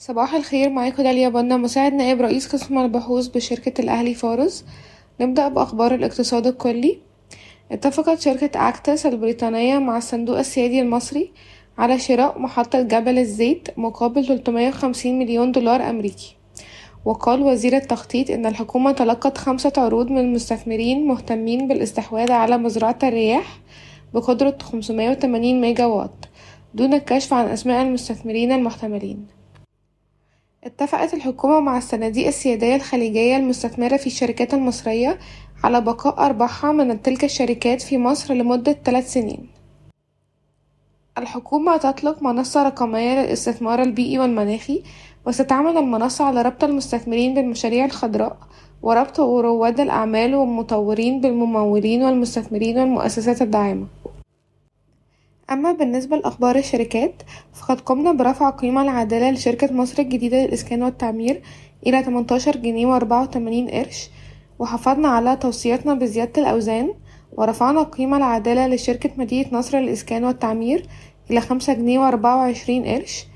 صباح الخير معاكم داليا بنا مساعد نائب رئيس قسم البحوث بشركة الأهلي فارس نبدأ بأخبار الاقتصاد الكلي. اتفقت شركة أكتس البريطانية مع الصندوق السيادي المصري على شراء محطة جبل الزيت مقابل 350 مليون دولار أمريكي. وقال وزير التخطيط إن الحكومة تلقت خمسة عروض من مستثمرين مهتمين بالاستحواذ على مزرعة الرياح بقدرة 580 ميجا واط دون الكشف عن أسماء المستثمرين المحتملين. اتفقت الحكومة مع الصناديق السيادية الخليجية المستثمرة في الشركات المصرية على بقاء أرباحها من تلك الشركات في مصر لمدة ثلاث سنين. الحكومة تطلق منصة رقمية للاستثمار البيئي والمناخي وستعمل المنصة على ربط المستثمرين بالمشاريع الخضراء وربط رواد الأعمال والمطورين بالممولين والمستثمرين والمؤسسات الداعمة. أما بالنسبة لأخبار الشركات فقد قمنا برفع القيمة العادلة لشركة مصر الجديدة للإسكان والتعمير إلى 18 جنيه وأربعة وتمانين قرش وحافظنا على توصياتنا بزيادة الأوزان ورفعنا القيمة العادلة لشركة مدينة نصر للإسكان والتعمير إلى خمسة جنيه وأربعة وعشرين قرش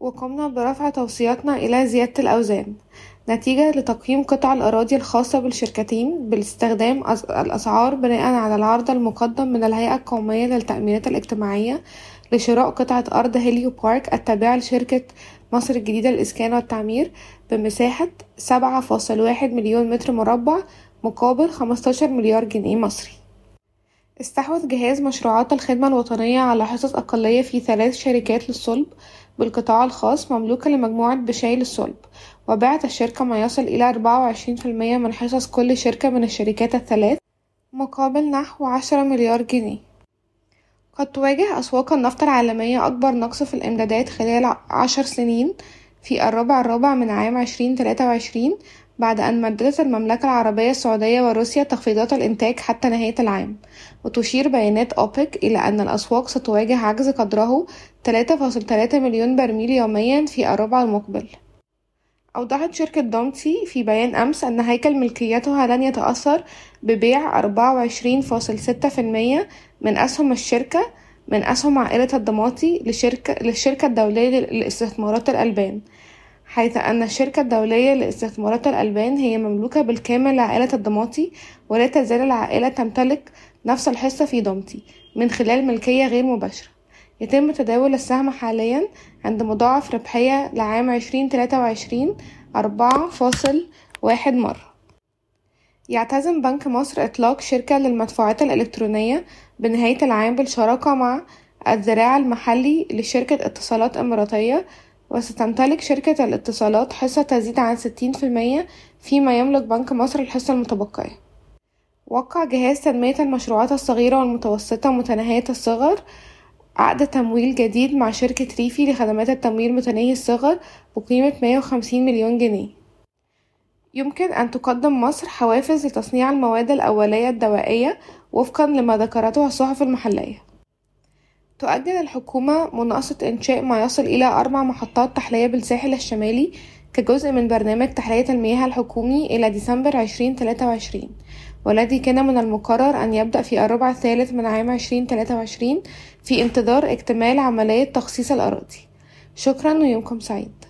وقمنا برفع توصياتنا إلى زيادة الأوزان. نتيجة لتقييم قطع الأراضي الخاصة بالشركتين باستخدام الأسعار بناء على العرض المقدم من الهيئة القومية للتأمينات الاجتماعية لشراء قطعة أرض هيليو بارك التابعة لشركة مصر الجديدة للإسكان والتعمير بمساحة سبعة فاصل واحد مليون متر مربع مقابل خمستاشر مليار جنيه مصري. استحوذ جهاز مشروعات الخدمة الوطنية على حصص أقلية في ثلاث شركات للصلب بالقطاع الخاص مملوكة لمجموعة بشاي للصلب وباعت الشركة ما يصل إلى أربعة وعشرين في المية من حصص كل شركة من الشركات الثلاث مقابل نحو عشرة مليار جنيه. قد تواجه أسواق النفط العالمية أكبر نقص في الإمدادات خلال عشر سنين في الربع الرابع من عام عشرين تلاتة وعشرين بعد أن مددت المملكة العربية السعودية وروسيا تخفيضات الإنتاج حتى نهاية العام وتشير بيانات أوبك إلى أن الأسواق ستواجه عجز قدره 3.3 مليون برميل يوميا في الربع المقبل. أوضحت شركة دومتي في بيان أمس أن هيكل ملكيتها لن يتأثر ببيع 24.6% من أسهم الشركة من أسهم عائلة الضماطي لشركة للشركة الدولية للاستثمارات الألبان. حيث أن الشركة الدولية لاستثمارات الألبان هي مملوكة بالكامل لعائلة الضماطي ولا تزال العائلة تمتلك نفس الحصة في ضمتي من خلال ملكية غير مباشرة. يتم تداول السهم حاليا عند مضاعف ربحية لعام عشرين تلاتة وعشرين أربعة فاصل واحد مرة. يعتزم بنك مصر إطلاق شركة للمدفوعات الإلكترونية بنهاية العام بالشراكة مع الذراع المحلي لشركة اتصالات إماراتية وستمتلك شركة الاتصالات حصة تزيد عن ستين في المية فيما يملك بنك مصر الحصة المتبقية. وقع جهاز تنمية المشروعات الصغيرة والمتوسطة متناهية الصغر عقد تمويل جديد مع شركة ريفي لخدمات التمويل متناهي الصغر بقيمة مية وخمسين مليون جنيه. يمكن أن تقدم مصر حوافز لتصنيع المواد الأولية الدوائية وفقا لما ذكرته الصحف المحلية. تؤجل الحكومة مناقصة إنشاء ما يصل إلى أربع محطات تحلية بالساحل الشمالي كجزء من برنامج تحلية المياه الحكومي إلى ديسمبر عشرين تلاتة وعشرين. والذي كان من المقرر أن يبدأ في الربع الثالث من عام عشرين تلاتة وعشرين في انتظار اكتمال عملية تخصيص الأراضي. شكرا ويومكم سعيد.